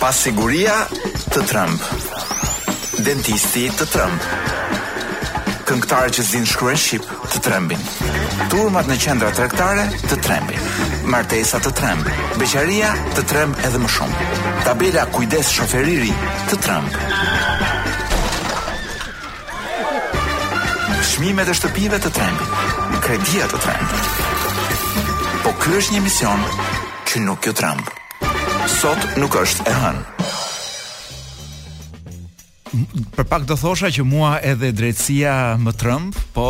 Pasiguria të tremb. Dentisti të tremb. Këngëtarët që s'dinë të shkruajnë shqip të trembin. Turmat në qendrat tregtare të trembin. Martesa të tremb. Beqaria të tremb edhe më shumë. Tabela kujdes shofer i ri të tremb. Çmimet e shtëpive të trembin, kredia të tremb. Po ky është një emision që nuk ju tremb. Sot nuk është e hënë. Për pak do thosha që mua edhe drejtësia më trëmb, po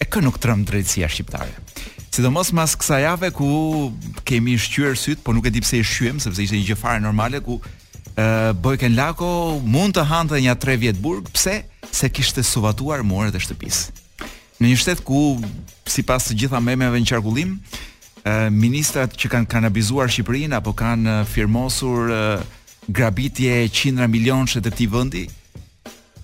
e kë nuk trëmb drejtësia shqiptare. Sidomos mas kësaj jave ku kemi shqyer sytë, po nuk e di pse i shqyem, sepse ishte një gjë fare normale ku ë Bojken Lako mund të hante nja 3 vjet burg, pse? Se kishte suvatuar muret e shtëpisë. Në një shtet ku sipas të gjitha memeve në qarkullim, ë ministrat që kanë kanabizuar Shqipërinë apo kanë firmosur ë grabitje qindra milionëshe të këtij vendi,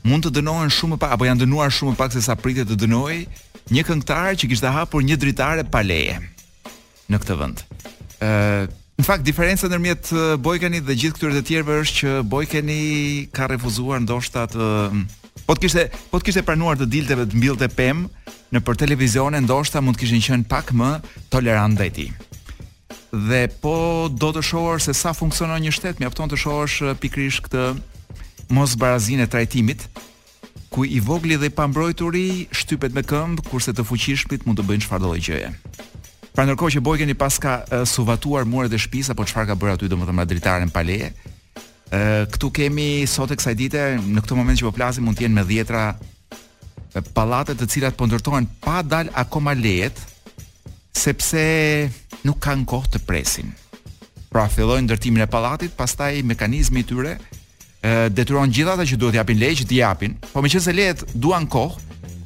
mund të dënohen shumë më pak apo janë dënuar shumë më pak se sa pritet të dënohej një këngëtar që kishte hapur një dritare pa leje. në këtë vend. Ë Në fakt diferenca ndërmjet Bojkenit dhe gjithë këtyre të tjerëve është që Bojkeni ka refuzuar ndoshta të po të kishte po të kishte pranuar të dilte dhe të mbillte pemë nëpër televizione ndoshta mund të kishin qenë pak më tolerantë ndaj tij. Dhe po do të shohësh se sa funksionon një shtet, mjafton të shohësh pikërisht këtë mosbarazinë e trajtimit ku i vogli dhe i pambrojturi shtypet me këmbë, kurse të fuqishmit mund të bëjnë çfarëdo lloj gjëje. Pra ndërkohë që Bojkeni paska uh, suvatuar muret e shtëpisë apo çfarë ka bërë aty domethënë me dritaren pa leje, uh, këtu kemi sot e kësaj dite në këtë moment që po flasim mund të jenë me dhjetra pallate të cilat po ndërtohen pa dal akoma lejet sepse nuk kanë kohë të presin. Pra fillojnë ndërtimin e pallatit, pastaj mekanizmi i tyre ë detyron gjithë ata që duhet të japin lejet që t'i japin, po meqenëse lejet duan kohë,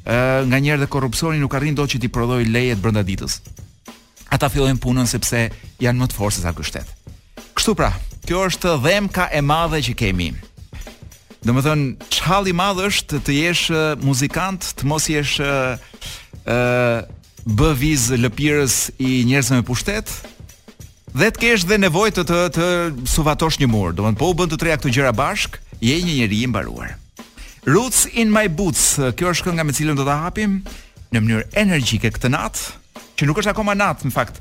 ë nganjëherë dhe korrupsioni nuk arrin dot që t'i prodhojë lejet brenda ditës. Ata fillojnë punën sepse janë më të fortë se sa ky shtet. Kështu pra, kjo është dhimka e madhe që kemi. Domethënë, ç'hall i madh është të jesh muzikant, të mos jesh ë bë vithelëpirës i njerëzve me pushtet, Dhe të kesh dhe nevojë të të të suvatosh një mur. Domthon po u bën të treja këto gjëra bashk, je një njeri i mbaruar. Roots in my boots, kjo është kënga me cilën do ta hapim në mënyrë energjike këtë natë, që nuk është akoma natë në fakt.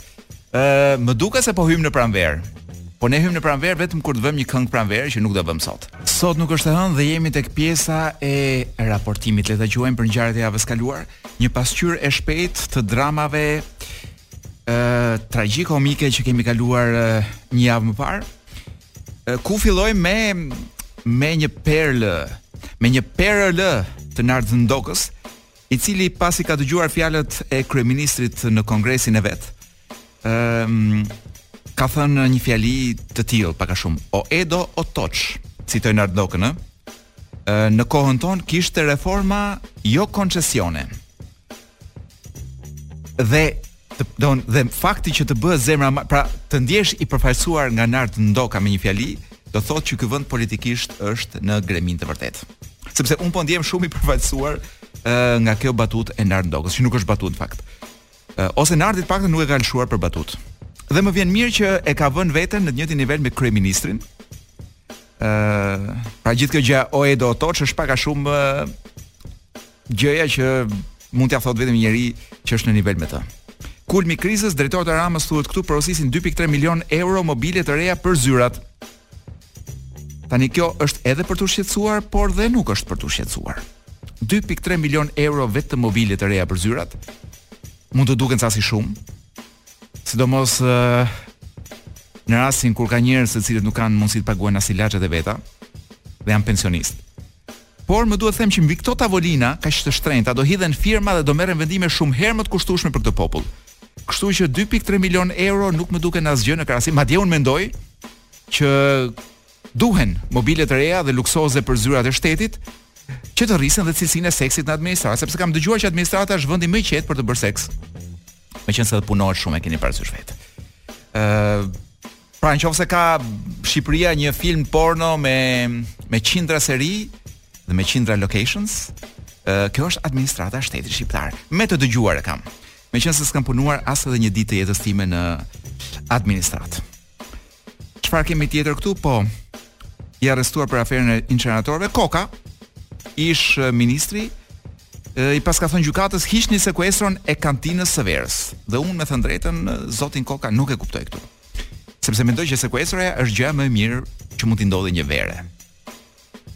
Ë, më duket se po hyjmë në pranverë. Po ne hyjmë në pranverë vetëm kur të vëmë një këngë pranverë që nuk do vëmë sot. Sot është e hënë dhe jemi tek pjesa e raportimit, le ta quajmë për ngjarjet e javës kaluar, një pasqyrë e shpejtë të dramave ë tragjikomike që kemi kaluar një javë më parë. Po filloj me me një perlë, me një perlë të Nard Ndokës, i cili pasi ka dëgjuar fjalët e kryeministrit në kongresin e vet, ë ka thënë një fjali të tillë pak a shumë, o Edo o Toç, citoj Nard Ndokën, ë në kohën tonë kishte reforma jo koncesione. Dhe të don dhe fakti që të bëhet zemra pra të ndihesh i përfaqësuar nga Nard Ndoka me një fjali, do thotë që ky vend politikisht është në gremin të vërtet. Sepse un po ndihem shumë i përfaqësuar nga kjo batut e Nard Ndokës, që nuk është batut në fakt. Uh, ose Nardi të paktën nuk e ka lëshuar për batut. Dhe më vjen mirë që e ka vënë veten në të njëjtin nivel me kryeministrin. Ëh, uh, pra gjithë kjo gjë o Edo Toç është pak a shumë uh, gjëja që mund t'ia thotë vetëm një njeri që është në nivel me të. Kulmi i krizës, drejtorët e Ramës thuhet këtu porosisin 2.3 milion euro mobile të reja për zyrat. Tani kjo është edhe për t'u shqetësuar, por dhe nuk është për t'u shqetësuar. 2.3 milion euro vetëm mobile të reja për zyrat. Mund të duken ca si shumë. Sidomos uh, në rastin kur ka njerëz të cilët nuk kanë mundësi të paguajnë as ilaçet e veta dhe janë pensionistë. Por, më duhet të them që mbi këto tavolina kaq të shtrenjta do hidhen firma dhe do merren vendime shumë herë më të kushtueshme për këtë popull. Kështu që dy pikë tre milionë euro nuk më duken asgjë në krahasim, madje unë mendoj që duhen mobile të reja dhe luksoze për zyrat e shtetit që të rrisin dhe cilësinë e seksit në administratë, sepse kam dëgjuar që administrata është vendi më i qetë për të bërë seks. Meqenëse dhe punohet shumë e keni parasysh vetë. Ë Pra në qofë se ka Shqipëria një film porno me, me qindra seri dhe me qindra locations, ë kjo është administrata e shtetit shqiptar. Me të dëgjuar e kam. Meqenëse s'kam punuar as edhe një ditë të jetës time në administratë. Çfarë kemi tjetër këtu? Po. I arrestuar për aferën e inceneratorëve Koka, ish ministri i paska thënë gjykatës hiqni sekuestron e kantinës së verës. Dhe unë me thënë drejtën zotin Koka nuk e kuptoj këtu. Sepse mendoj që sekuestroja është gjëja më e mirë që mund t'i ndodhi një vere.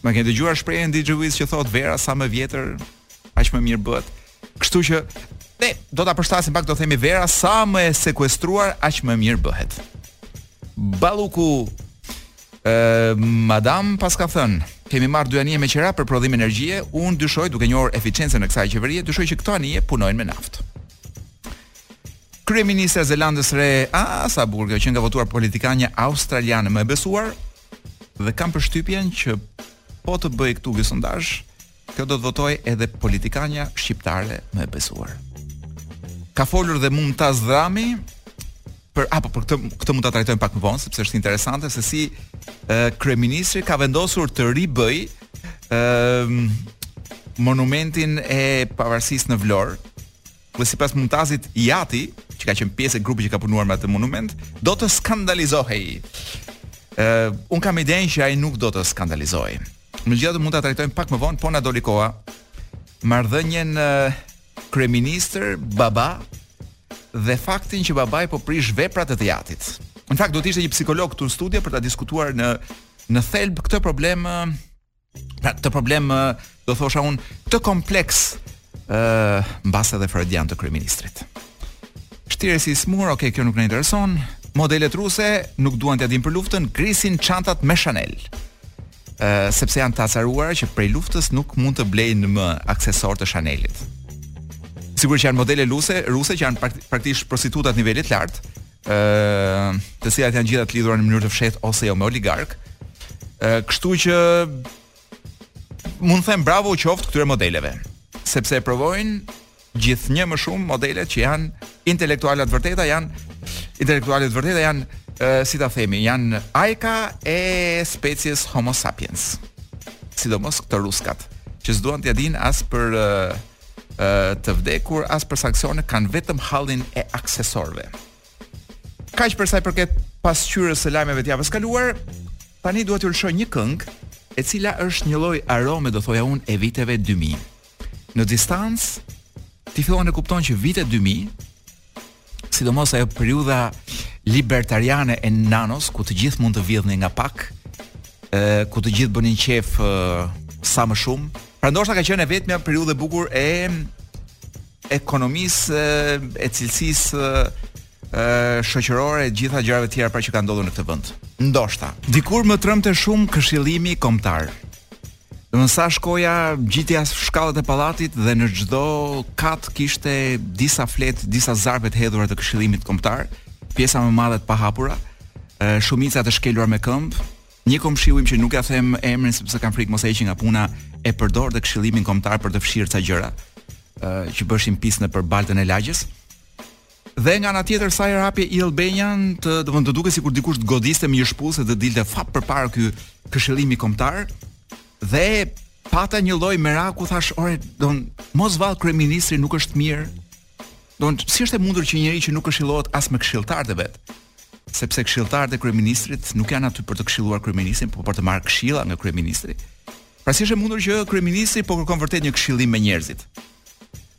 Ma ke dëgjuar shprehjen DJ Vis që thotë vera sa më vjetër, aq më mirë bëhet. Kështu që ne do ta përshtasim pak do themi vera sa më e sekuestruar, aq më mirë bëhet. Balluku ë madama paska thënë, kemi marrë dy anije me qera për prodhim energjie, unë dyshoj duke njohur eficiencën e kësaj qeverie, dyshoj që këto anije punojnë me naftë. Kryeministra e Zelandës së Re, a sa burrë kjo qënka votuar politikanja australiane më e besuar, Dhe kam përshtypjen që po të bëhet këtu ky sondazh, kjo do të votohet edhe politikanja shqiptare më e besuar. Ka folur dhe Muntaz Dhrami për apo për këtë këtë mund ta trajtojmë pak më vonë sepse është interesante se si e, kryeministri ka vendosur të ribëjë monumentin e pavarësisë në Vlorë dhe sipas Muntazit i jati, që ka qenë pjesë e grupit që ka punuar me atë monument, do të skandalizohej. Ë, uh, unë kam idenë që ai nuk do të skandalizohej. Megjithëse mund ta trajtojmë pak më vonë, po na doli koha. Marrëdhënien uh, kryeministër baba dhe faktin që i biri po prish veprat e të jatit. Në fakt do duhej një psikolog këtu në studio për ta diskutuar në në thelb këtë problem Pra, këtë problem do thosha unë, këtë kompleks ë uh, mbase edhe frojdian të kryeministrit. Shtiret si i sëmurë, okay, kjo nuk na intereson. Modelet ruse nuk duan t'ia dinë për luftën, grisin çantat Chanel. Ë uh, sepse janë të acaruara që prej luftës nuk mund të blejnë më aksesorë të Chanelit. Sigurisht që janë modele ruse, ruse që janë praktikisht prostituta të nivelit të lartë, ë të cilat janë të gjitha të lidhura në mënyrë të fshehtë ose jo me oligarkë. ë kështu që mund të them bravo u qoftë këtyre modeleve, sepse e provojnë gjithnjë më shumë modelet që janë intelektuale të vërteta, janë intelektuale të vërteta janë ë si ta themi, janë ajka e species Homo sapiens. Sidomos këto ruskat, që s'duan t'ia dinë as për ë, të vdekur as për sanksione kanë vetëm hallin e aksesorëve. Kaq për sa i përket pasqyrës së lajmeve të javës së kaluar, tani dua t'ju lëshoj një këngë e cila është një lloj arome do thoja unë e viteve 2000. Në distancë ti fillon e kupton që vitet 2000 sidomos ajo periudha libertariane e Nanos ku të gjithë mund të vidhnin nga pak, ë ku të gjithë bënin qejf e, sa më shumë. Pra ndoshta ka qenë e vetmja periudhë e bukur e ekonomisë e, e cilësisë e, shoqërore e gjithë gjërave të tjera pra që kanë ndodhur në këtë vend. Ndoshta. Dikur më trembte shumë këshillimi kombëtar. Ndërsa shkoja ngjitja shkallët e pallatit dhe në çdo kat kishte disa fletë, disa zarfe të hedhura të këshillimit kombëtar, pjesa më e madhe të pahapura, shumica të shkelura me këmbë. Një komshiu im që nuk ia them emrin sepse kam frikë mos e heqin nga puna, e përdorte këshillimin kombëtar për të fshirë ca gjëra, që bëheshin pis nëpër baltën e lagjes. Dhe nga ana tjetër sa herë hapje e-Albanian të domethënë të dukej sikur dikush të godiste me një shpullë se dilte fap përpara ky këshillimi kombëtar dhe pata një lloj meraku thashë ore mos vallë kryeministri nuk është mirë do si është e mundur që njeriu që nuk këshillohet as me këshilltarët e vet sepse këshilltarët e kryeministrit nuk janë aty për të këshilluar kryeministrin por për të marrë këshilla nga kryeministri pra si është e mundur që kryeministri po kërkon vërtet një këshillim me njerëzit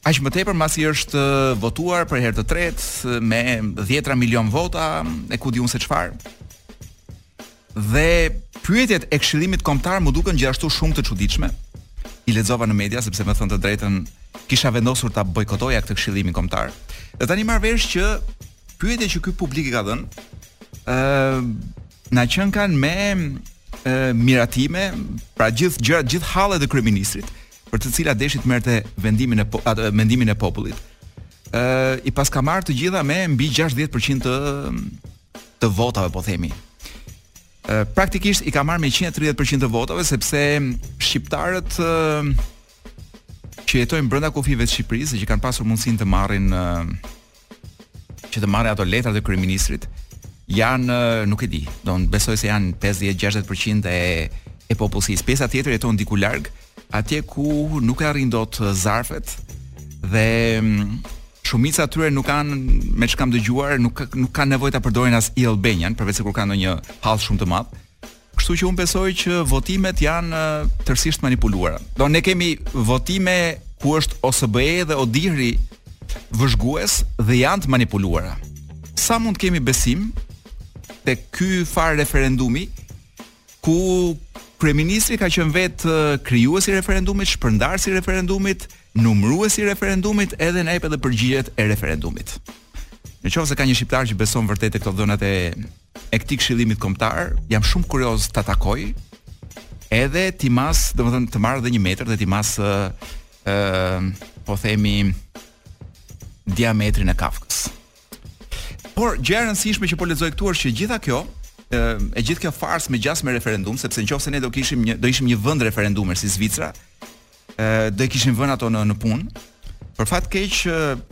Aq më tepër masi është votuar për herë të tretë me dhjetëra milion vota e ku di unë se çfarë. Dhe pyetjet e Këshillimit Kombëtar m'u dukën gjithashtu shumë të çuditshme. I lexova në media sepse me thënë të drejtën kisha vendosur ta bojkotoja këtë Këshillimin Kombëtar. Dhe tani marr vesh që pyetjeve që ky publik i ka dhënë ë na qenkan me miratime, pra gjithë gjërat, gjithë hallet e kryeministrit, për të cilat deshi të merrte vendimin e po, a të, mendimin e popullit. Ë uh, i paska marrë të gjitha me mbi 60% të të votave, po themi. Ë uh, praktikisht i ka marrë me 130% të votave sepse shqiptarët uh, që jetojnë brenda kufijve të Shqipërisë, që kanë pasur mundësinë të marrin uh, që të marrin ato letrat e kryeministrit janë nuk e di, domethënë besoj se janë 50-60% e e popullsisë. Pjesa tjetër jeton diku larg, atje ku nuk i arrijnë dot zarfet dhe mm, shumica e tyre nuk kanë me ç'kam dëgjuar, nuk nuk kanë nevojë ta përdorin as e-Albanian, përveçse kur kanë ndonjë hall shumë të madh. Kështu që unë besoj që votimet janë tërësisht të manipuluara. Do ne kemi votime ku është OSBE dhe ODIHR-i vëzhgues dhe janë të manipuluara. Sa mund të kemi besim te ky farë referendumi ku kryeministri ka qenë vetë krijuesi i referendumit, shpërndarësi i referendumit, numëruesi i referendumit edhe na jep dhe përgjigjet e referendumit. Në qoftë se ka një shqiptar që beson vërtet te këto të dhënat e e këtij këshillimit kombëtar, jam shumë kurioz ta takoj. Edhe t'i mas, domethënë të marr edhe një metër dhe t'i mas ë uh, po themi diametrin e kafkës. Por gjëja e rëndësishme që po lexoj këtu është që e gjitha kjo e gjithë kjo farsë me gjasë me referendum, sepse në qoftë se ne do kishim një, do ishim një vënd referendumesh si Zvicra, ë do e kishim vënë ato në në punë. Për fat keq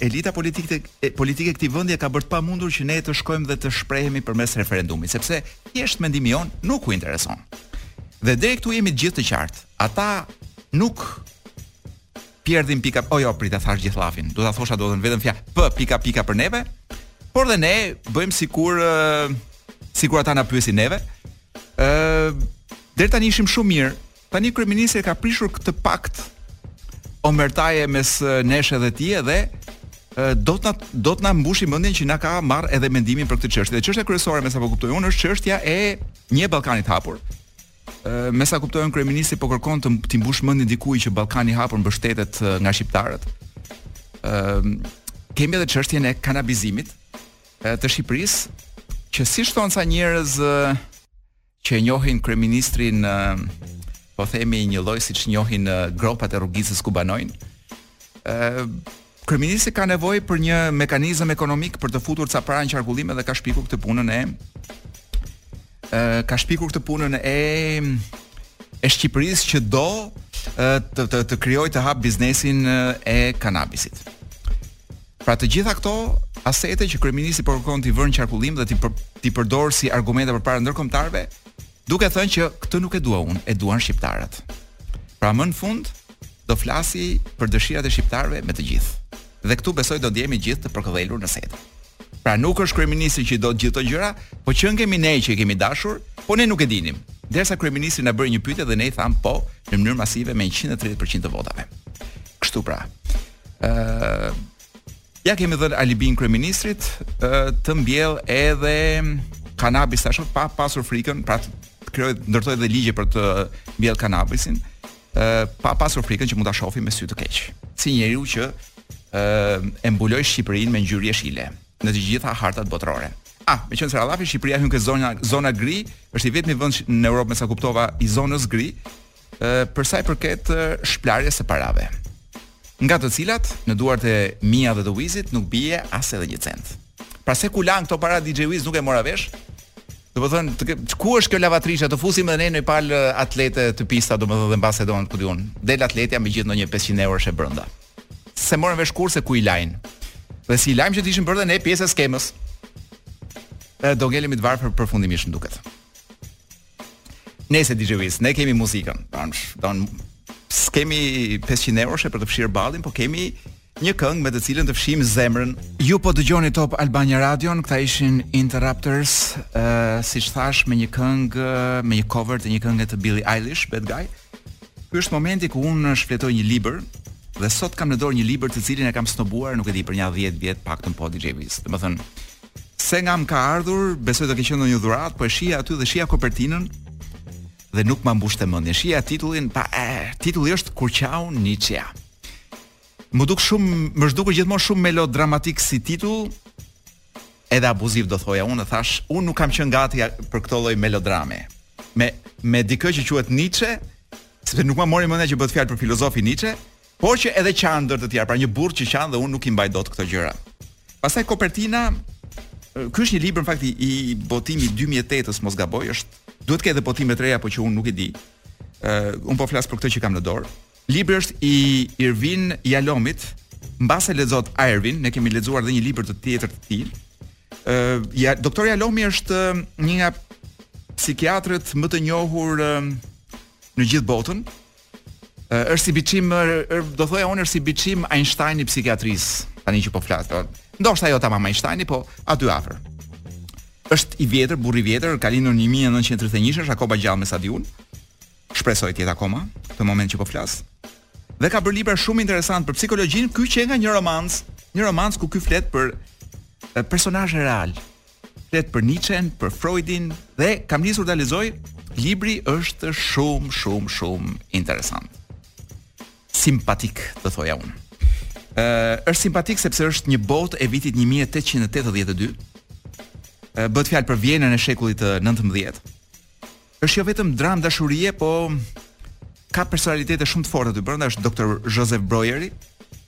elita politike e, politike këtij vendi e ka bërë të pamundur që ne të shkojmë dhe të shprehemi përmes referendumit, sepse thjesht mendimi jon nuk u intereson. Dhe deri këtu jemi të gjithë të qartë. Ata nuk pjerdhin pika, o jo, prit e thash gjithë llafin. Do ta thosha do të vetëm fja, p pika pika për neve. Por dhe ne bëjmë sikur ë, sikur ata na pyesin neve. Ë deri tani ishim shumë mirë Tani kryeministri e ka prishur këtë pakt omertaje mes nesh edhe tij edhe do të do të na mbushi mendjen që na ka marr edhe mendimin për këtë çështje. Dhe çështja kryesore me sa po kuptoj unë është çështja e një Ballkanit hapur. Ë me sa kuptoj unë kryeministri po kërkon të t'i mbush mendjen dikujt që Ballkani hapur mbështetet nga shqiptarët. Ë kemi edhe çështjen e kanabizimit të Shqipërisë që siç thon ca njerëz që e njohin kryeministrin po themi një lloj siç njohin gropat e rrugicës ku banojnë. ë Kryeministri ka nevojë për një mekanizëm ekonomik për të futur ca para në qarkullim edhe ka shpikur këtë punën e ë ka shpikur këtë punën e e Shqipërisë që do të të, të krijojë të hap biznesin e kanabisit. Pra të gjitha këto asete që kryeministri po kërkon t'i vë në qarkullim dhe t'i për, t'i përdor si argumente përpara ndërkombëtarëve, duke thënë që këtë nuk e dua unë, e duan shqiptarët. Pra më në fund do flasi për dëshirat e shqiptarëve me të gjithë. Dhe këtu besoj do ndjehemi të gjithë të përkëdhelur në sedër. Pra nuk është kryeministri që i do të gjithë këto gjëra, po qenkemi ne që i kemi dashur, po ne nuk e dinim. Derisa kryeministri na bëri një pyetje dhe ne i tham po në mënyrë masive me 130% të votave. Kështu pra. ë Ja kemi dhënë alibin kryeministrit të mbjell edhe kanabis tash pa pasur frikën, pra krijoi ndërtoi dhe ligje për të mbjell kanabisin, ë pa pasur frikën që mund ta shohim me sy të keq. Si njeriu që ë e mbuloi Shqipërinë me ngjyrë jeshile në të gjitha hartat botërore. Ah, meqënëse ra llafi, Shqipëria hyn në këtë zona, zona gri, është i vetëmi vënd në Europë me sa kuptova i zonës gri, për sa i përket shplarjes së parave, nga të cilat në duart e mia dhe të Wizit nuk bie as edhe një cent. Pra se ku lahen këto para DJ Wiz nuk e mora vesh. Do të thon, ku është kjo lavatriçja të fusim edhe ne një pal atlete të pista, do të thon dhe mbase dhe ku di unë. Del atletja me gjithë ndonjë 500 euroshe brenda. S'e morëm vesh kurrë se ku i lajn. Dhe si i lajn që të ishim bërë dhe ne pjesë e skemës. Do ngelemi të varfër përfundimisht më duket. Nëse DJ Wiz, ne kemi muzikën. Don don skemi 500 eurosh për të fshirë ballin, po kemi një këngë me të cilën të fshijmë zemrën. Ju po dëgjoni Top Albania Radio, këta ishin Interrupters, uh, siç thash me një këngë, me një cover të një kënge të Billie Eilish, Bad Guy. Ky është momenti ku unë shfletoj një libër dhe sot kam në dorë një libër të cilin e kam snobuar, nuk e di për nja 10 vjet paktën po DJ Wiz. Domethënë, Se nga më ka ardhur, besoj do ketë qenë ndonjë dhuratë, po e shija aty dhe shija kopertinën dhe nuk ma mbushte mendjen. Shija titullin, pa e, eh, titulli është Kur qau Niçja. Më duk shumë, më është dukur gjithmonë shumë melodramatik si titull, edhe abuziv do thoja unë, thash, unë nuk kam qenë gati për këto lloj melodrame. Me me dikë që quhet Nietzsche, sepse nuk ma mori mendja që bëhet fjalë për filozofin Nietzsche, Por që edhe qan ndër të tjera, pra një burrë që qan dhe unë nuk i mbaj dot këto gjëra. Pastaj kopertina Ky është një libër në fakt i botimit 2008-s, mos gaboj, është duhet të ketë edhe botime të reja, por që unë nuk e di. Ë, uh, un po flas për këtë që kam në dorë. Libri është i Irvin Jalomit. Mbase lexohet Irvin, ne kemi lexuar edhe një libër tjetër të tij. Ë, uh, ja doktor Jalomi është një nga psikiatrët më të njohur uh, në gjithë botën. Është si biçim, do thoja unë është si biçim Einstein i psikiatrisë, tani që po flas. Po. Ndoshta jo tamam Einsteini, po aty afër. Është i vjetër, burrë i vjetër, ka lindur në 1931, është akoma gjallë me sa di unë. Shpresoj të jetë akoma në moment që po flas. Dhe ka bërë libra shumë interesant për psikologjinë, ky qenka një romanc, një romanc ku ky flet për personazhe real, flet për Nietzschen, për Freudin dhe kam nisur ta lexoj, libri është shumë shumë shumë interesant. Simpatik, do thoja unë. Ë, është simpatik sepse është një botë e vitit 1882. Ë, bëhet fjalë për Vienën e shekullit të 19. Është jo vetëm dramë dashurie, po ka personalitete shumë të forta aty brenda, është Dr. Josef Breueri,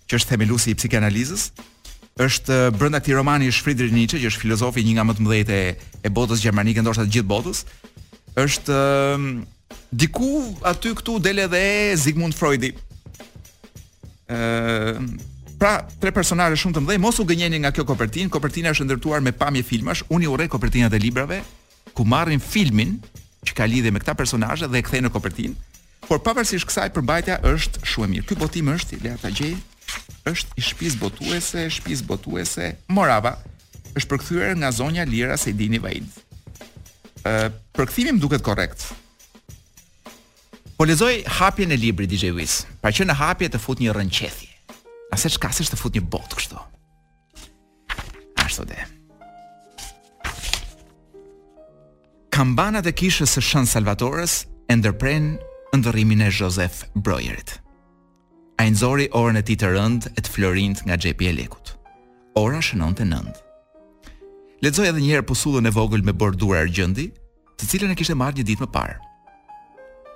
që është themeluesi i psikanalizës. Është brenda këtij romani është Friedrich Nietzsche, që është filozofi një nga më të mëdhenjtë e, e botës gjermanike, ndoshta të gjithë botës. Është diku aty këtu del edhe Sigmund Freudi. Ëh, pra, tre personazhe shumë të mëdhenj, mos u gënjeni nga kjo kopertinë. Kopertina është ndërtuar me pamje filmash. Unë i urrej kopertinat e librave, ku marrin filmin që ka lidhje me këta personazhe dhe e kthejnë në kopertinë. Por pavarësisht kësaj përmbajtja është shumë e mirë. Ky botim është i le ta gjej. Është i shpis botuese, shpis botuese Morava. Është përkthyer nga zonja Lira Sejdini Vaid. Ë, përkthimi më duket korrekt. Po lexoj hapjen e librit DJ Wiz. Pra që në hapje të fut një rrënqethje. Asaj çka të fut në një botë kështu. Ashtu dhe. Kambanat e kishës së Shën Salvatores e ndërprenë ëndërrimin e Jozef Brojerit. Ai nxori orën e tij të rëndë e të florinjtë nga xhepi i jelekut. Ora shënonte nëntë. Lexoi edhe një herë pusullën e vogël me bordura argjendi, të cilën e kishte marrë një ditë më parë.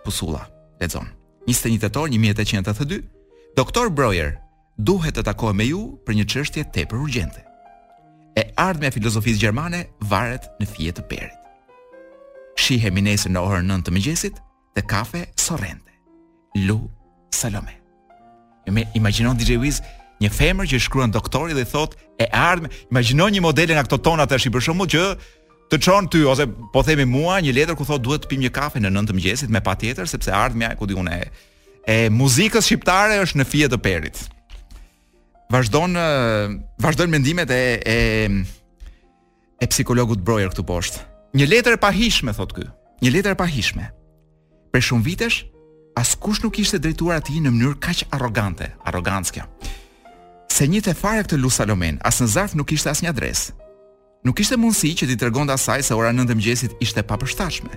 Pusulla, lexon. 21 tetor 1882, doktor Brojer, Duhet të takohem me ju për një çështje tepër urgjente. E ardhmja e filozofisë gjermane varet në fije të perit. Shihemi nesër në orën 9 të mëngjesit te kafe Sorrente. Lu Salome. Ju e imagjinon DJ Wiz një femër që i shkruan doktorit dhe thotë e ardhm, imagjino një modele nga këto tona tash për shembull që të çon ty ose po themi mua një letër ku thotë duhet të pimë një kafe në 9 të mëngjesit me patjetër sepse e ardhmja e ku di unë e e muzikës shqiptare është në fije të perit. Vazhdon vazhdojnë mendimet e e e psikologut Brojer këtu poshtë. Një letër e pahijshme thotë ky. Një letër e pahijshme. Prej shumë vitesh askush nuk i ishte drejtuar atij në mënyrë kaq arrogante, arrogancë kjo. S'e njihte fare këtë Lu Salomen, as në zarf nuk kishte asnjë adresë. Nuk kishte mundësi që t'i tregonte asaj se ora 9 e mëngjesit ishte e papërshtatshme.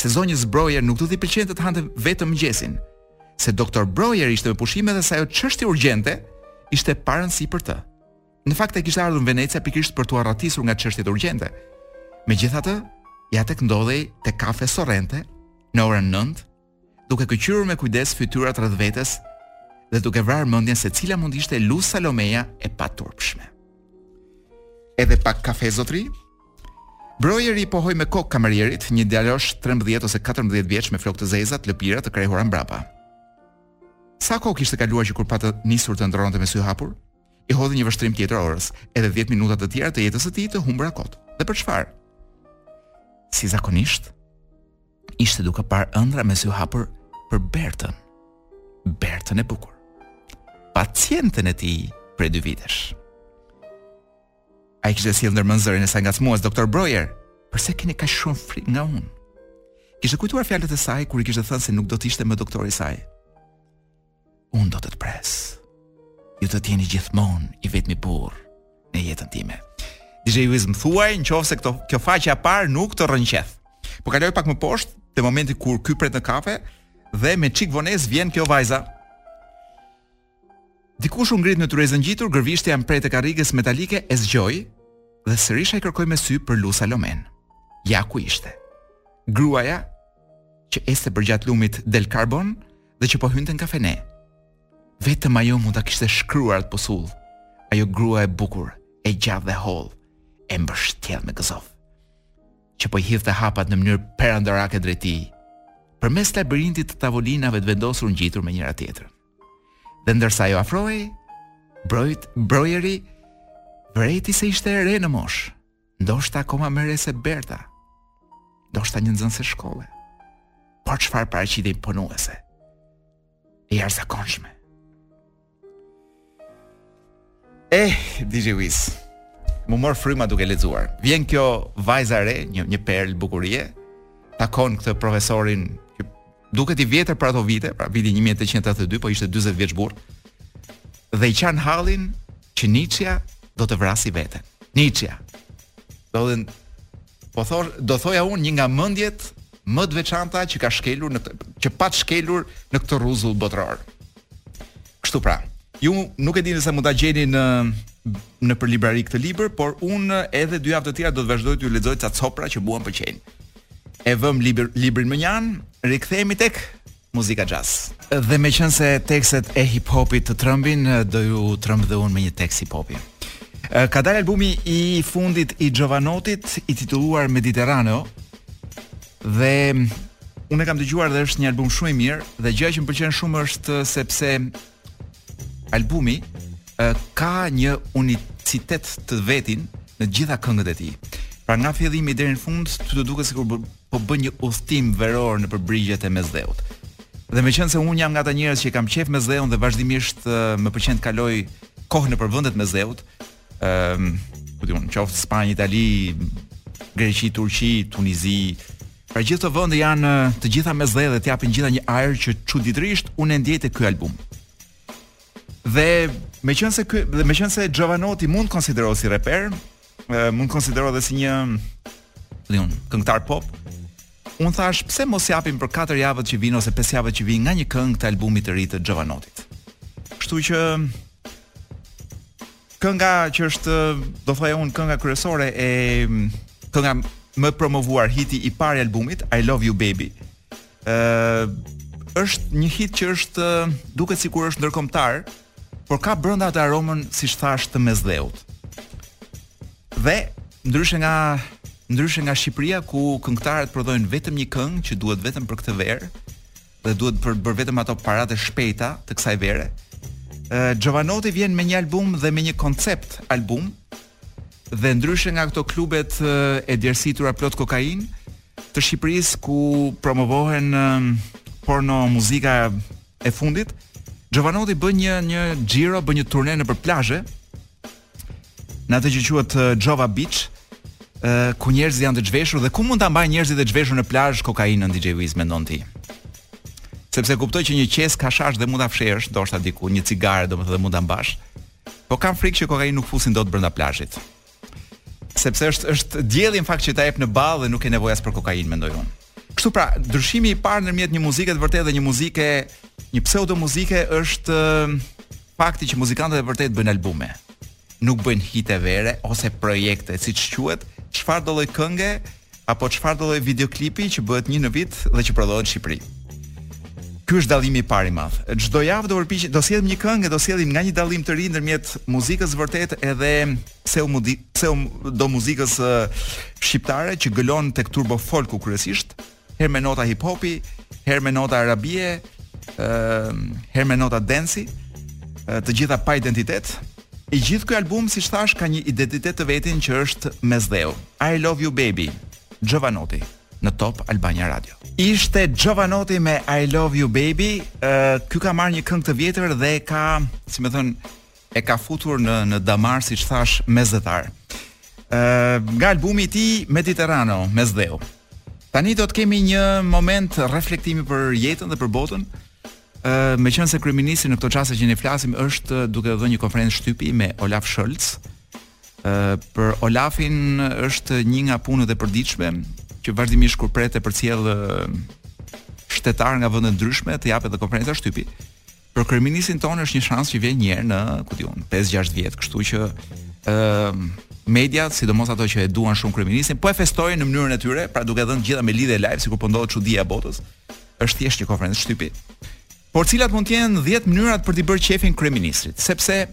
Se zonjës Brojer nuk do t'i pëlqente të hante vetëm mëngjesin, se doktor Brojer ishte me pushime dhe se ajo çështje urgjente ishte pa rëndësi për të. Në fakt ai kishte ardhur në Venecia pikërisht për t'u arratisur nga çështjet urgjente. Megjithatë, ja tek ndodhej te kafe Sorrente në orën 9 duke këqyrur me kujdes fytyrat rreth vetes dhe duke vrarë mendjen se cila mund të ishte Lu Salomeja e paturpshme. Edhe pak kafe zotri? Brojeri i pohoi me kokë kamerierit, një djalosh 13 ose 14 vjeç me flokë të zeza, të lëpira të krehura mbrapa. Sa kohë kishte kaluar që kur patë nisur të ëndërronte me sy hapur? I hodhi një vështrim tjetër orës, edhe 10 minuta të tjera të jetës së tij të humbura kot. Dhe për çfarë? Si zakonisht, Ishte duke parë ëndrra me sy hapur për Bertën. Bertën e bukur. Pacienten e tij prej dy vitesh. Ai kishte sjellë ndër mend zërin e saj ngacmues doktor Brojer. Përse keni kaq shumë frikë nga unë? Kishte kujtuar fjalët e saj kur i kishte thënë se nuk do të ishte më doktori i saj. Unë do të të pres. Ju do të jeni gjithmonë i vetmi burrë në jetën time. DJ Wiz më thuaj në qoftë se këto kjo faqja e parë nuk të rrënqeth. Po kaloj pak më poshtë te momenti kur ky pret në kafe dhe me çik vonesë vjen kjo vajza. Dikush u ngrit në tryezën ngjitur, gërvishtja e mprehtë karrigës metalike e zgjoi dhe sërish ai kërkoi me sy për Lu Salomen. Ja ku ishte. Gruaja që ecte përgjatë lumit Del Carbon dhe që po hynte në kafene. Vetëm ajo mund ta kishte shkruar atë pusullë. Ajo grua e bukur, e gjatë dhe e hollë, e mbështjellë me gëzof. Që po i hidhte hapat në mënyrë perandorake drejt tij, përmes labirintit të tavolinave të vendosur ngjitur me njëra-tjetrën. Dhe ndërsa ajo afrohej, Brojt Brojeri vërejti se ishte e re në moshë. Ndoshta akoma më e re se Berta. Ndoshta një nxënëse shkolle. Por çfarë paraqitje imponuese? E jashtëzakonshme. Eh, gee whiz. M'u mor fryma duke lexuar. Vjen kjo vajza e re, një një perlë bukurie. Takon këtë profesorin Duket i vjetër për ato vite, pra viti 1882, po ishte 40 vjeç burrë. Dhe i qan hallin që Nietzsche do të vrasë veten. Nietzsche. Do të po thor, do thoja unë një nga mendjet më të veçanta që ka shkelur në që pat shkelur në këtë rruzull botëror. Kështu pra, unë nuk e di nëse mund ta gjeni në nëpër librari këtë libër, por unë edhe dy javë të tjera do të vazhdoj t'ju lexoj ca copra që mua më pëlqejnë. E vëm libr, librin mënjanë, rikthehemi tek muzika jazz. Dhe meqënëse tekstet e hip hopit të trembin, do ju tremb dhe unë me një tekst hip hopi. Ka dalë albumi i fundit i Jovanottit i titulluar Mediterraneo dhe unë e kam dëgjuar dhe është një album shumë i mirë dhe gjëja që më pëlqen shumë është sepse Albumi uh, ka një unicitet të vetin në të gjitha këngët e tij. Pra nga fillimi deri në fund, ty të duket sikur po bën një udhëtim veror nëpër brigjet e Mesdheut. Dhe meqënëse unë jam nga ata njerëz që i kam qejf Mesdheun dhe vazhdimisht më pëlqen të kaloj kohë nëpër vendet e Mesdheut, ëm um, ku di unë, qoftë Spanjë, Itali, Greqi, Turqi, Tunizi, Pra gjithë këto vende janë të gjitha Mesdhe dhe të japin të gjitha një ajër që çuditërisht unë e ndjej te ky album. Dhe meqënëse, kjo, meqënëse Jovanotti mund të konsiderohet si reper, mund të konsiderohet dhe si një, di unë, këngëtar pop, Unë thashë pse mos japim për katër javët që vijnë ose pesë javët që vijnë nga një këngë të albumit të ri të Jovanottit. Kështu që kënga që është do thoja unë kënga kryesore e kënga më e promovuar hiti i parë i albumit I Love You Baby. Ë është një hit që është duket sikur është ndërkombëtar, por ka brenda atë aromën, siç thashë, të Mesdheut. Dhe ndryshe nga ndryshe nga Shqipëria ku këngëtarët prodhojnë vetëm një këngë që duhet vetëm për këtë verë dhe duhet për të bërë vetëm ato paratë e shpejta të kësaj vere. Jovanotti vjen me një album dhe me një koncept album dhe ndryshe nga këto klubet e djersitura plot kokainë të Shqipërisë ku promovohen porno muzika e fundit, Jovanotti bën një një xhiro, bën një turne nëpër plazhe. Në atë që quhet Jova Beach, ë ku njerëzit janë të zhveshur dhe ku mund ta mbajnë njerëzit të zhveshur në plazh kokainën DJ Wiz mendon ti? Sepse kuptoj që një qeskë hashash dhe mund ta fshehësh ndoshta diku, një cigare domethënë dhe mund ta mbash. Po kam frikë që kokainë nuk fusin dot brenda plazhit. Sepse është është dielli në fakt që ta jep në ballë dhe nuk ke nevojë as për kokainë mendoj unë. Kështu pra, ndryshimi i parë ndërmjet një muzike të vërtetë dhe një muzike, një pseudo muzike është fakti që muzikantët e vërtetë bëjnë albume. Nuk bëjnë hite vere ose projekte, siç quhet, çfarëdo lloj kënge, apo çfarëdo lloj videoklipi që bëhet një në vit dhe që prodhohet në Shqipëri. Ky është dallimi i parë i madh. Çdo javë do përpiqem do sjellim një këngë, do sjellim nga një dallim të ri ndërmjet muzikës së vërtetë edhe pseu mudi, pseudo muzikës shqiptare që gëlon tek turbo folku kryesisht, herë me nota hip hopi, herë me nota arabie, ë herë me nota dance të gjitha pa identitet, I gjithë ky album siç thashë ka një identitet të vetin që është Mesdheu. I love you baby. Jovanotti në Top Albania Radio. Ishte Jovanotti me I love you baby. Uh, ky ka marrë një këngë të vjetër dhe ka, si me thënë, e ka futur në në damar siç thashë mesdhetar. Ë uh, nga albumi i tij Mediterraneo, Mesdheu. Tani do të kemi një moment reflektimi për jetën dhe për botën. Ëh, meqenëse kryeministri në këto çaste që ne flasim është duke dhënë një konferencë shtypi me Olaf Scholz, ëh për Olafin është një nga punët e përditshme që vazhdimisht kur pret e përcjell shtetarë nga vende të ndryshme të japë edhe konferenca shtypi. Për kryeministrin tonë është një shans që vjen një herë në, ku di unë, 5-6 vjet, kështu që ëh mediat, sidomos ato që e duan shumë kryeministrin, po e festojnë në mënyrën e tyre, pra duke dhënë të gjitha me lidhje live sikur po ndodh çudia e botës. është thjesht një konferencë shtypi. Por cilat mund të jenë 10 mënyrat për t'i bërë qejfin kryeministrit, sepse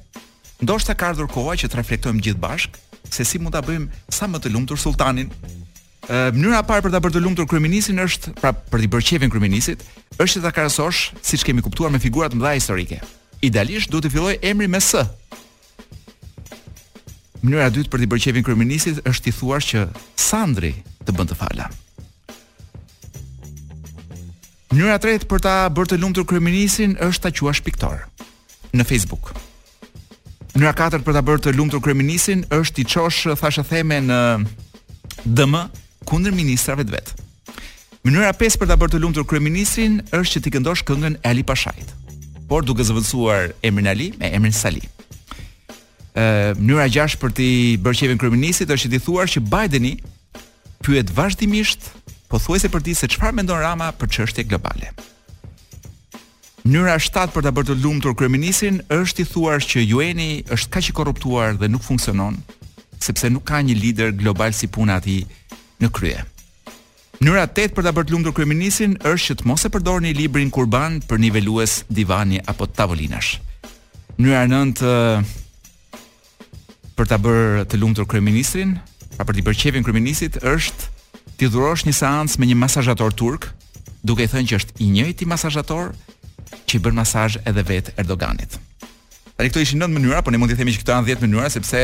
ndoshta ka ardhur koha që të reflektojmë gjithë bashkë se si mund ta bëjmë sa më të lumtur sulltanin. Ë mënyra e parë për ta bërë të lumtur kryeministrin është, pra për t'i bërë qejfin kryeministrit, është që ta krahasosh, siç kemi kuptuar me figura të mëdha historike. Idealisht duhet të fillojë emri me S. Mënyra e dytë për t'i bërë qefin kryeministrit është t'i thuash që Sandri të bën të fala. Mënyra e tretë për ta bërë të lumtur kryeministrin është ta quash piktor në Facebook. Mënyra e katërt për ta bërë të lumtur kryeministrin është t'i çosh thashetheme në DM kundër ministrave të vet. Mënyra 5 për ta bërë të lumtur kryeministrin është që t'i këndosh këngën e Ali Pashait. Por duke zëvendësuar emrin Ali me emrin Sali. Ë, mënyra 6 për t'i bërë qefin kryeministrit është që t'i thuash që Bideni pyet vazhdimisht pothuajse për ty se çfarë mendon Rama për çështje globale. Mënyra 7 për ta bërë të lumtur kryeministrin është t'i thuash që UN-i është kaq i korruptuar dhe nuk funksionon, sepse nuk ka një lider global si puna e tij në krye. Mënyra e tetë për ta bërë të lumtur kryeministrin është që të mos e përdorni librin Kurban për nivelues divani apo tavolinash. Mënyra e nëntë për ta bërë të lumtur kryeministrin, pra për t'i bërë qefin kryeministrit është t'i dhurosh një seancë me një masazhator turk, duke i thënë që është i njëjti masazhator që i bën masazh edhe vetë Erdoganit. Tani këto ishin 9 mënyra, por ne mund të themi që këto janë 10 mënyra sepse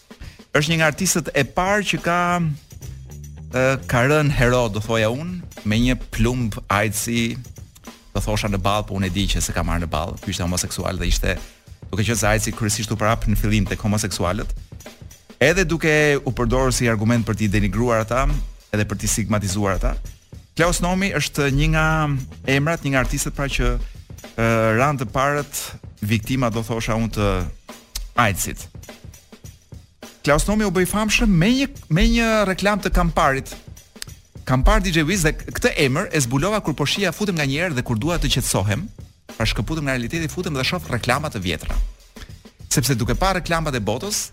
është një nga artistët e parë që ka ë ka rënë hero, do thoja unë, me një plumb AIDS-i do thosha në ballë, po unë e di që s'e ka marrë në ballë, ky ishte homoseksual dhe ishte duke qenë se AIDS-i kryesisht u përhap në fillim tek homoseksualët. Edhe duke u përdorur si argument për t'i denigruar ata, edhe për t'i stigmatizuar ata. Klaus Nomi është një nga emrat, një nga artistët pra që ë ranë të parët viktima do thosha unë të AIDS-it. Klaus Nomi u bë i famshëm me një me një reklamë të Kamparit. Kampari xhus dhe këtë emër e zbulova kur po shija futem nganjëherë dhe kur dua të qetësohem, pra shkëputem nga realiteti futem dhe shoh reklama të vjetra. Sepse duke parë reklamat e botës,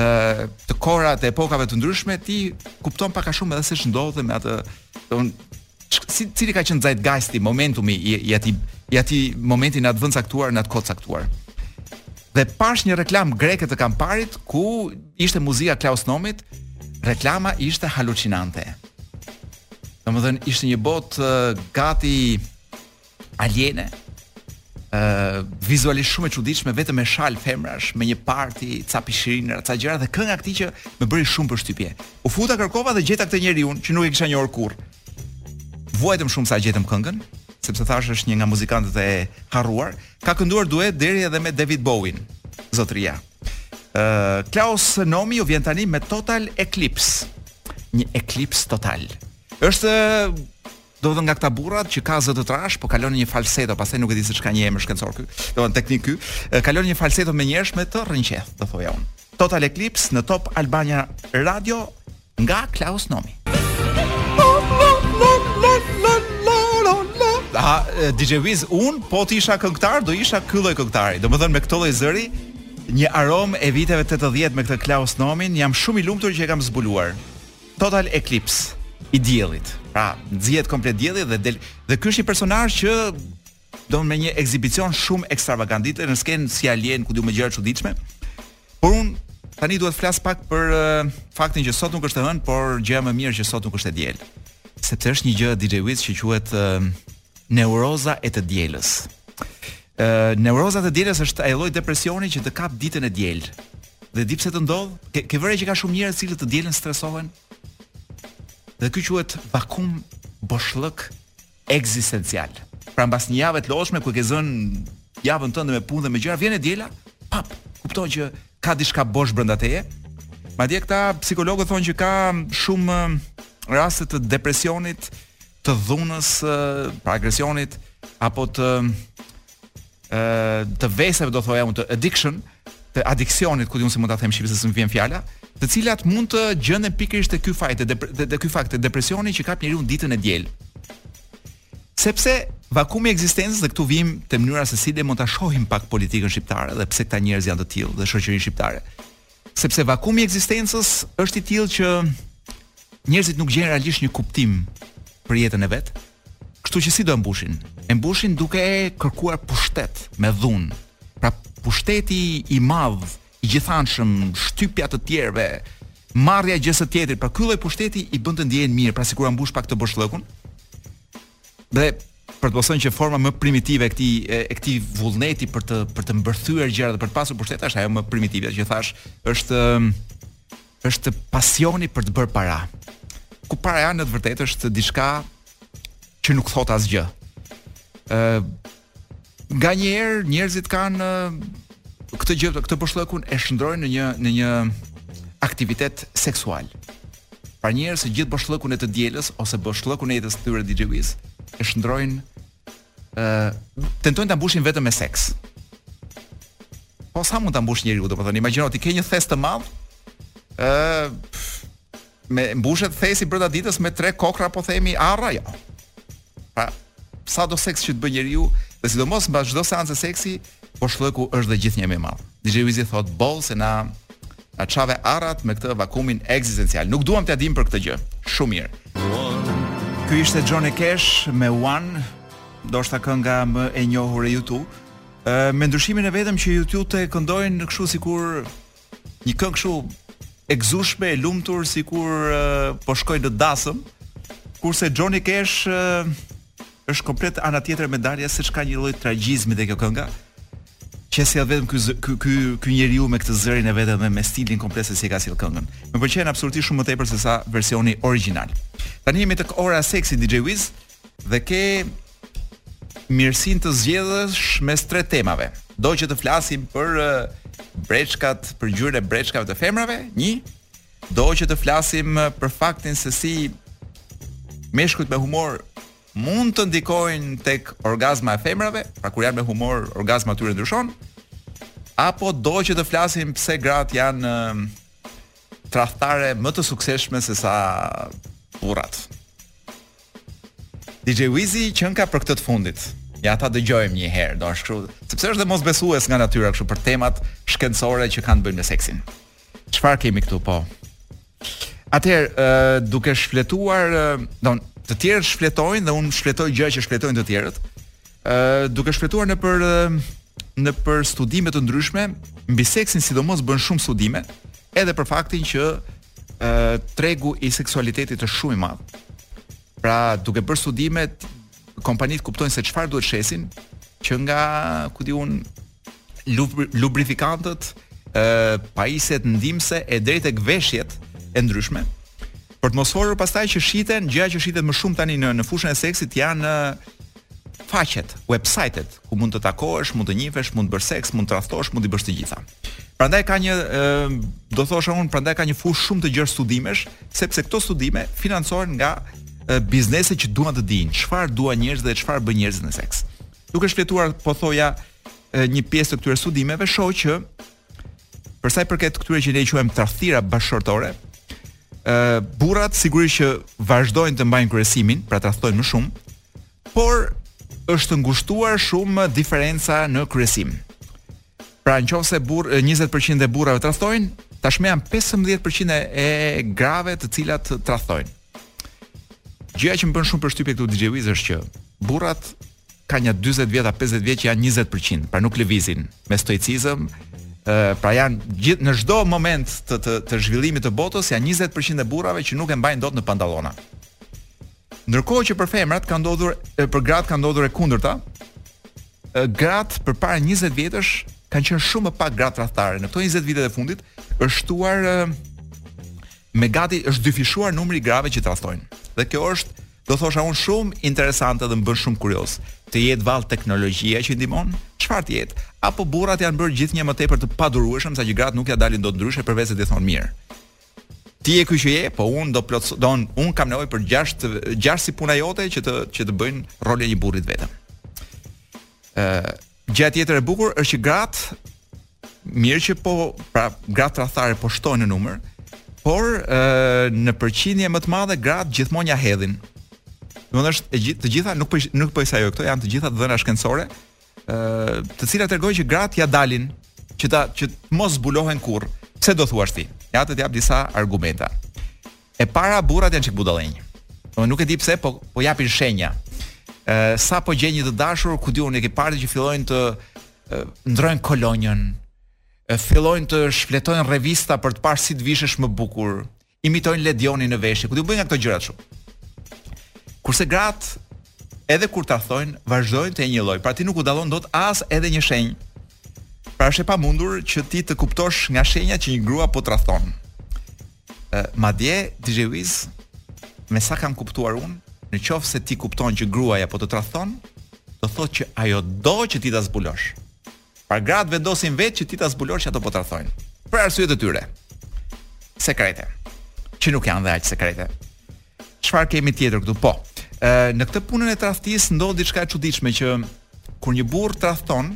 ë të kora të epokave të ndryshme ti kupton pak a shumë edhe se ç'ndodhte me atë, domethënë Se cili ka qenë zeitgeist momentumi i, i atij i atij momenti në atë vend të caktuar, në atë kohë të caktuar. Dhe pashë një reklamë greke të Kamparit ku ishte muzika e Klaus Nomit, reklama ishte halucinante. Domethënë ishte një botë gati aliene, ë uh, vizualisht shumë e çuditshme vetëm me shalë femrash, me një parti ca pishina, ca gjëra dhe kënga e këtij që më bëri shumë përshtypje. U futa kërkova dhe gjeta këtë njeriun që nuk e kisha njohur kurrë. Vuajtëm shumë sa gjetëm këngën, sepse thashë është një nga muzikantët e harruar, ka kënduar duet deri edhe me David Bowie. Zotria. Ë uh, Klaus Nomi u vjen tani me Total Eclipse. Një eklips total. Është Do të thotë nga këta burrat që ka zë të trashë, po kalon në një falseto, pastaj nuk e di se çka një emër shkencor ky. Do të thonim teknik ky, kalon një falseto menjëherë, më të rrënqeth, do thoja unë. Total Eclipse në Top Albania Radio nga Klaus Nomi. A DJ Wiz un po të isha këngëtar do isha ky lloj këngëtari. Domethënë me këtë lloj zëri një aromë e viteve 80 me këtë Klaus Nomin, jam shumë i lumtur që e kam zbuluar. Total eklips i diellit. Pra, nxihet komplet dielli dhe del dhe ky është një personazh që del me një ekzibicion shumë ekstravagant, del në skenë si alien ku di unë me gjëra të çuditshme. Por un tani duhet të flas pak për uh, faktin që sot nuk është e hënë, por gjëja më e mirë që sot nuk është e diel. Sepse është një gjë DJ Wiz që quhet uh, Neuroza e të dielës. Ë neuroza e të dielës është ai lloj depresioni që të kap ditën e diel. Dhe di pse të ndodh? Ke, ke vënë re që ka shumë njerëz që të dielën stresohen. Dhe ky quhet vakum boshllëk ekzistencial. Pra mbas një jave të lodhshme ku ke zënë javën tënde me punë dhe me gjëra, vjen e diela, pap, kupton që ka diçka bosh brenda teje. Madje këta psikologët thonë që ka shumë raste të depresionit, të dhunës, pra agresionit apo të ë të veseve do thoja unë të addiction, të adiksionit, ku di un si mund ta them shqip se s'më vjen fjala, të cilat mund të gjenden pikërisht te ky fajt, te te ky fakt, te depresioni që kap njeriu ditën e diel. Sepse vakumi i ekzistencës dhe këtu vijmë te mënyra se si ne mund ta shohim pak politikën shqiptare dhe pse këta njerëz janë të tillë dhe shoqërinë shqiptare. sepse vakumi i ekzistencës është i tillë që njerëzit nuk gjejnë realisht një kuptim për jetën e vet. Kështu që si do e mbushin? E mbushin duke kërkuar pushtet me dhunë. Pra pushteti i madh, i gjithanshëm, shtypja e të tjerëve, marrja e gjësë së tjetrit, pra ky lloj pushteti i bën të ndjehen mirë, pra sikur ua mbush pak atë boshllëkun. Dhe për të mos thënë që forma më primitive e këtij e këtij vullneti për të për të mbërthyer gjëra dhe për të pasur pushtet është ajo më primitive që thash, është është pasioni për të bërë para. Kur paraja në të vërtetë është diçka që nuk thotë asgjë. Ë Nganjëherë njerëzit kanë këtë gjë, këtë boshllëkun e shndrojnë në një në një aktivitet seksual. Pra njerëz që gjithë boshllëkun e të dielës ose boshllëkun e jetës së tyre DJ Wiz e shndrojnë ë uh, tentojnë ta mbushin vetëm me seks. Po sa mund ta mbush njeriu, domethënë imagjino ti ke një thes të madh, ë uh, me mbushet thesi brenda ditës me tre kokrra po themi arra jo. Pra, sa do seks që të bëjë njeriu, dhe sidomos mbas çdo seance seksi, boshllëku është dhe gjithnjë më i madh. DJ Wizi thotë boll se na na çave arrat me këtë vakumin ekzistencial. Nuk duam t'ia dim për këtë gjë. Shumë mirë. Ky ishte Johnny Cash me One, ndoshta kënga më e njohur e U2. Ë me ndryshimin e vetëm që U2-të e këndojnë kështu sikur Një këngë kështu e gëzueshme, e lumtur sikur uh, po shkoj në dasëm, kurse Johnny Cash uh, është komplet ana tjetër e medaljes se ç'ka një lloj tragjizmi te kjo kënga që e sjell vetëm ky ky ky ky njeriu me këtë zërin e vetëm dhe me stilin komplet se si e ka sjellë këngën. Më pëlqen absolutisht shumë më tepër se sa versioni origjinal. Tani jemi tek ora seksi DJ Wiz. dhe ke mirësinë të zgjedhësh mes tre temave. Do që të flasim për breçkat, për ngjyrën e breçkave të femrave, një. Do që të flasim për faktin se si meshkujt me humor mund të ndikojnë tek orgazma e femrave, pra kur janë me humor, orgazma e tyre ndryshon. Apo do që të flasim pse gratë janë tradhtare më të suksesshme se sa burrat. DJ Wizi qenka për këtë të fundit. Ja ta dëgjojmë një herë, do është kështu, sepse është dhe mosbesues nga natyra kështu për temat shkencore që kanë të bëjnë me seksin. Çfarë kemi këtu po? Atëherë, uh, duke shfletuar, uh, don, të tjerët shfletojnë dhe unë shfletoj gjënë që shfletojnë të tjerët. Ë uh, duke shfletuar nëpër uh, nëpër studime të ndryshme mbi seksin, sidomos bëhen shumë studime edhe për faktin që ë tregu i seksualitetit është shumë i madh. Pra, duke bërë studime, kompanitë kuptojnë se çfarë duhet shesin që nga, ku di unë, lubrifikantët, ë pajisjet ndihmëse e deri tek veshjet e ndryshme. Për të mos folur pastaj që shiten, gjëja që shitet më shumë tani në në fushën e seksit janë faqet, website-et ku mund të takohesh, mund të njihesh, mund të bësh seks, mund të tradhtosh, mund të bësh të gjitha. Prandaj ka një ë do thosha unë, prandaj ka një fushë shumë të gjerë studimesh, sepse këto studime financohen nga biznese që duan të dinë çfarë duan njerëzit dhe çfarë bëjnë njerëzit në seks. Duke shfletuar po thoja një pjesë të këtyre studimeve shoh që për sa i përket këtyre që ne i quajmë tradhtira bashkëshortore, ë burrat sigurisht që vazhdojnë të mbajnë kryesimin, pra tradhtojnë më shumë, por është ngushtuar shumë diferenca në kryesim. Pra në qofë se burr, 20% e burrave tradhtojnë, tashmë janë 15% e grave të cilat tradhtojnë. Gjëja që më bën shumë përshtypje këtu DJ Wiz është që burrat kanë a 40 vjet a 50 vjet që janë 20%, pra nuk lëvizin me stoicizëm, pra janë gjithë në çdo moment të të të zhvillimit të botës janë 20% e burrave që nuk e mbajnë dot në pantallona. Ndërkohë që për femrat ka ndodhur e për gratë ka ndodhur e kundërta. Gratë përpara 20 vjetësh kanë qenë shumë më pak gratë tradhtare. Në këto 20 vitet e fundit është shtuar me gati është dyfishuar numri i grave që tradhtojnë. Dhe kjo është do thosha unë shumë interesante dhe më bën shumë kurioz. Të jetë vallë teknologjia që i ndihmon? Çfarë të jetë? Apo burrat janë bërë gjithnjë më tepër të padurueshëm saqë gratë nuk ia dalin dot ndryshe përveçse t'i thonë mirë. Ti je ky që je, po unë do plot, do unë, unë kam nevojë për gjashtë gjashtë si puna jote që të që të bëjnë rolin e një burrit vetëm. Ë uh, gjë tjetër e bukur është që gratë mirë që po pra gratë tradhtare po shtohen në numër, por ë uh, në përqindje më të madhe gratë gjithmonë ia hedhin. Domethënë është e gjithë të gjitha nuk po nuk po i sajoj këto janë të gjitha të dhëna shkencore ë të cilat tregojnë që gratë ia dalin që ta që mos zbulohen kurrë. Pse do thuash ti? Ja të të jap disa argumenta. E para burrat janë çik budallenj. Po nuk e di pse, po po japin shenja. Ë sa po gjen një të dashur, ku di unë e ke parë që fillojnë të ndrojnë kolonjën, fillojnë të shfletojnë revista për të parë si të vishesh më bukur. imitojnë Ledionin në veshje, ku di unë bëjnë këto gjëra shumë. Kurse gratë edhe kur tradhtojnë, vazhdojnë të jenë njëlloj. Pra ti nuk u dallon dot as edhe një shenjë. Pra është e pamundur që ti të kuptosh nga shenja që një grua po tradhton. Ë madje DJ Wiz me sa kam kuptuar unë, në qoftë se ti kupton që gruaja po të tradhton, do thotë që ajo do që ti ta zbulosh. Pra gratë vendosin vetë që ti ta zbulosh që ato po tradhtojnë. Për arsye të tyre. Sekrete. Që nuk janë dhe aq sekrete. Çfarë kemi tjetër këtu? Po. Ë në këtë punën e tradhtisë ndodh diçka e çuditshme që kur një burrë tradhton,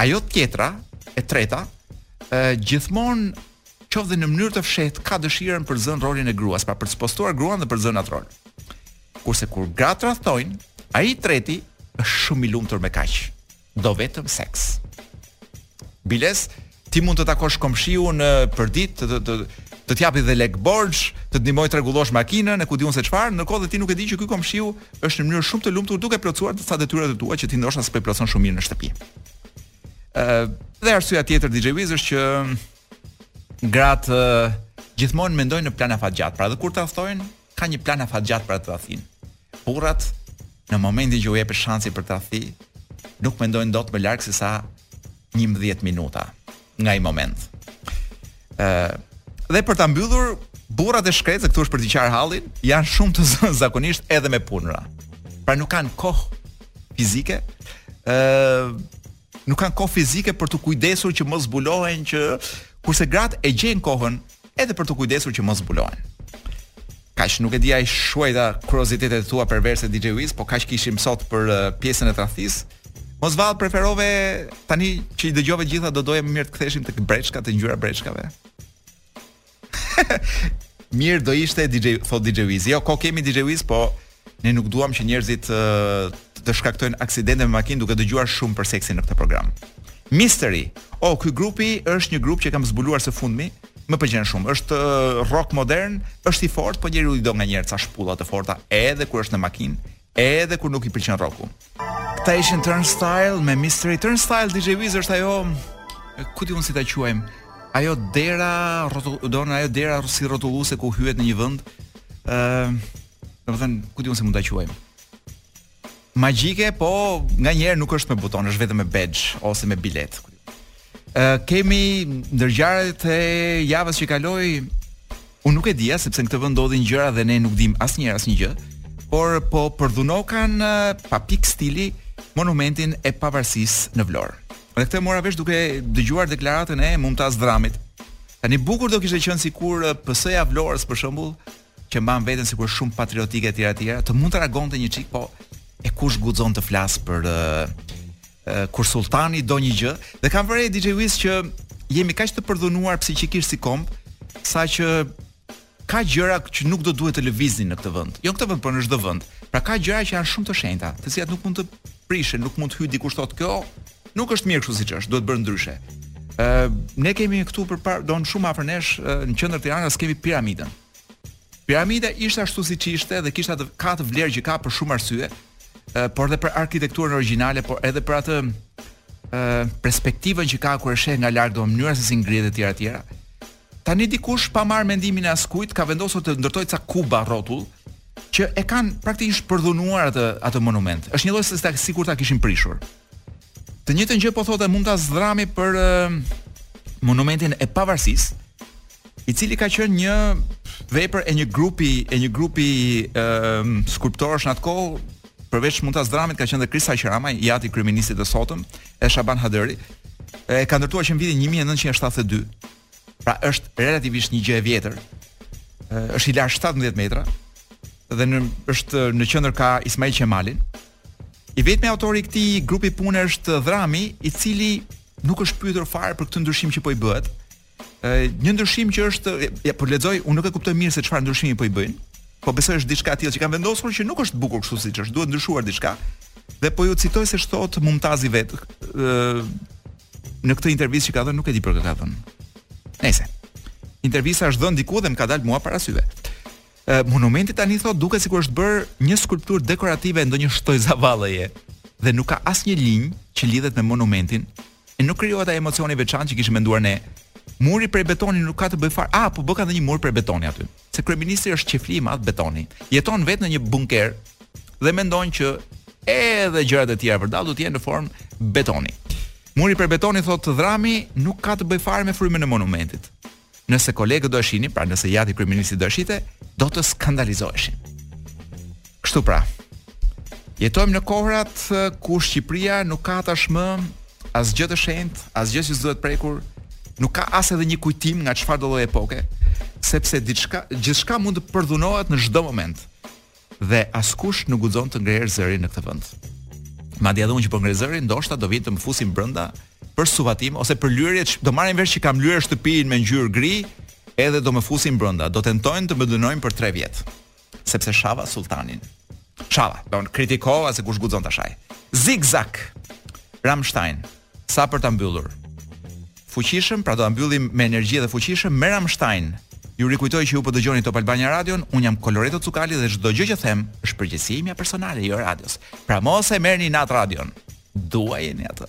ajo tjetra, e treta, ë gjithmonë qoftë dhe në mënyrë të fshehtë ka dëshirën për të zënë rolin e gruas, pra për të spostuar gruan dhe për të zënë atë rol. Kurse kur gratë tradhtojnë, ai i treti është shumë i lumtur me kaq. Do vetëm seks. Biles, ti mund të takosh komshiun përditë, të, të, të të japi dhe lek borxh, të ndihmojë të rregullosh makinën, e ku di unë se çfarë, ndërkohë dhe ti nuk e di që ky komshiu është në mënyrë shumë të lumtur duke plotësuar disa detyrat e tua që ti ndoshta s'po i plotëson shumë mirë në shtëpi. Ë, dhe arsyeja tjetër DJ Wiz është që gratë gjithmonë mendojnë në plan afatgjatë. Pra, dhe kur tradhtojnë, ka një plan afatgjatë për atë tradhtinë. Burrat në momentin që u jepet shansi për tradhti, nuk mendojnë dot më larg se sa 11 minuta nga ai moment. Ë dhe për ta mbyllur burrat e shkretë, se këtu është për t'i qarë hallin, janë shumë të zënë zakonisht edhe me punëra. Pra nuk kanë kohë fizike, ë nuk kanë kohë fizike për t'u kujdesur që mos zbulohen që kurse gratë e gjejnë kohën edhe për t'u kujdesur që mos zbulohen. Kaq nuk e di a i shuajta kuriozitetet e tua perverse DJ Wiz, po kaq kishim sot për uh, pjesën e tradhtisë. Mos vallë preferove tani që i dëgjove të gjitha do doje më mirë të ktheheshim tek breçka, te ngjyra e breçkave. Mirë do ishte thotë DJ Wiz. Jo, kohë kemi DJ Wiz, po ne nuk duam që njerëzit të shkaktojnë aksidente me makinë duke dëgjuar shumë për seksin në këtë program. Mystery. O, oh, ky grupi është një grup që kam zbuluar së fundmi, më pëlqen shumë. Është rock modern, është i fortë, po njeriu i do nganjëherë ca shpulla të forta, edhe kur është në makinë, Edhe kur nuk i pëlqen rroku. Këta ishin Turnstile me Mystery Turnstile DJ Wiz është ajo ku di unë si ta quajmë. Ajo dera rrotull, do në ajo dera si rrotulluese ku hyhet në një vend. ë uh, Do të thënë, ku di unë si mund ta quajmë. Magjike, po nganjëherë nuk është me buton, është vetëm me badge ose me biletë. Ë uh, kemi ndër ngjarjet e javës që kaloi Unë nuk e dija sepse në këtë vend ndodhin gjëra dhe ne nuk dimë asnjëherë asnjë gjë, por po përdhunokan pa pikë stili monumentin e Pavarësisë në Vlorë. Dhe këtë e mora vesh duke dëgjuar deklaratën e Muntaz Dhramit. Tani bukur do kishte qenë sikur PS-ja e Vlorës për shembull, që mban veten sikur shumë patriotike etj etj, të mund të reagonte një çik, po e kush guxon të flasë për kur sulltani do një gjë dhe kam vënë re DJ Wiz që jemi kaq të përdhunuar psikikisht si komb saqë ka gjëra që nuk do duhet të lëviznin në këtë vend. Jo në këtë vend, por në çdo vend. Pra ka gjëra që janë shumë të shenjta, të cilat nuk mund të prishen, nuk mund të hyjë dikush të thotë kjo, nuk është mirë kështu siç është, duhet bërë ndryshe. Ë ne kemi këtu për par, don shumë afër nesh në qendër të Tiranës kemi piramidën. Piramida ishte ashtu siç ishte dhe kishte atë ka atë vlerë që ka për shumë arsye, por edhe për arkitekturën origjinale, por edhe për atë ë perspektivën që ka kur e sheh nga larg do mënyra se si ngrihet etj etj. Tani dikush pa marrë mendimin e askujt ka vendosur të ndërtojë ca kuba rrotull që e kanë praktikisht përdhunuar atë atë monument. Është njëlloj si sikur ta kishin prishur. Të njëjtën gjë po thotë Muntaz Dhrami për monumentin e Pavarësisë, i cili ka qenë një vepër e një grupi e një grupi ë skulptorësh në atë kohë, përveç Muntaz Dhramit ka qenë dhe Kristaq Rama, i ati kryeministrit të sotëm, e Shaban Hadëri, e ka ndërtuar që në vitin 1972. Pra është relativisht një gjë e vjetër. Është i lartë 17 metra dhe në është në qendër ka Ismail Qemalin, I vetmi autori i këtij grupi pune është Dhrami, i cili nuk është pyetur fare për këtë ndryshim që po i bëhet. Ë një ndryshim që është ja po lexoj, unë nuk e kuptoj mirë se çfarë ndryshimi po i bëjnë. Po besoj është diçka e tillë që kanë vendosur që nuk është bukur kështu siç është, duhet ndryshuar diçka. Dhe po ju citoj se ç'thotë Mumtazi vetë. Ë në këtë intervistë që ka dhënë nuk e di për kë ka dhënë. Nëse. Intervista është dhënë diku dhe më ka dalë mua para syve. Monumenti tani thotë duket sikur është bërë një skulpturë dekorative e ndonjë shtojzovalleje dhe nuk ka asnjë linjë që lidhet me monumentin e nuk krijohet ai emocioni i veçantë që kishim menduar ne. Muri prej betoni nuk ka të bëjë fare. Ah, po bëka ndonjë mur prej betoni aty. Se kryeministri është qejfli i madh betoni. Jeton vetë në një bunker dhe mendon që edhe gjërat e tjera vërdall do të jenë në formë betoni. Muri prej betoni thotë Dhrami nuk ka të bëjë fare me frymën e monumentit. Nëse kolegët do e shihnin, pra nëse i ati kryeministrit do e shihte, do të skandalizoheshin. Kështu pra. Jetojmë në kohrat ku Shqipëria nuk ka tashmë asgjë të shenjtë, asgjë që s'duhet prekur, nuk ka as edhe një kujtim nga çfarëdo lloj epoke, sepse diçka gjithçka mund të përdhunohet në çdo moment. dhe askush nuk guxon të ngrejë zërin në këtë vend. Madje edhe unë që po ngrej zërin, ndoshta do vijnë të më fusin brenda për suvatim ose për lyerje, do marrin vesh që kam lyer shtëpinë me ngjyrë gri, edhe do më fusin brenda, do tentojnë të më dënojnë për 3 vjet. Sepse shava sulltanin. Shava, don kritikova se kush guxon ta shaj. Zigzag. Rammstein. Sa për ta mbyllur. Fuqishëm, pra do ta mbyllim me energji dhe fuqishëm me Rammstein. Ju rikujtoj që ju po dëgjoni Top Albania Radion, unë jam Koloreto Cukali dhe çdo gjë që them është përgjegjësi imja personale, jo e radios. Pra mos e merrni inat radion. Duajeni atë.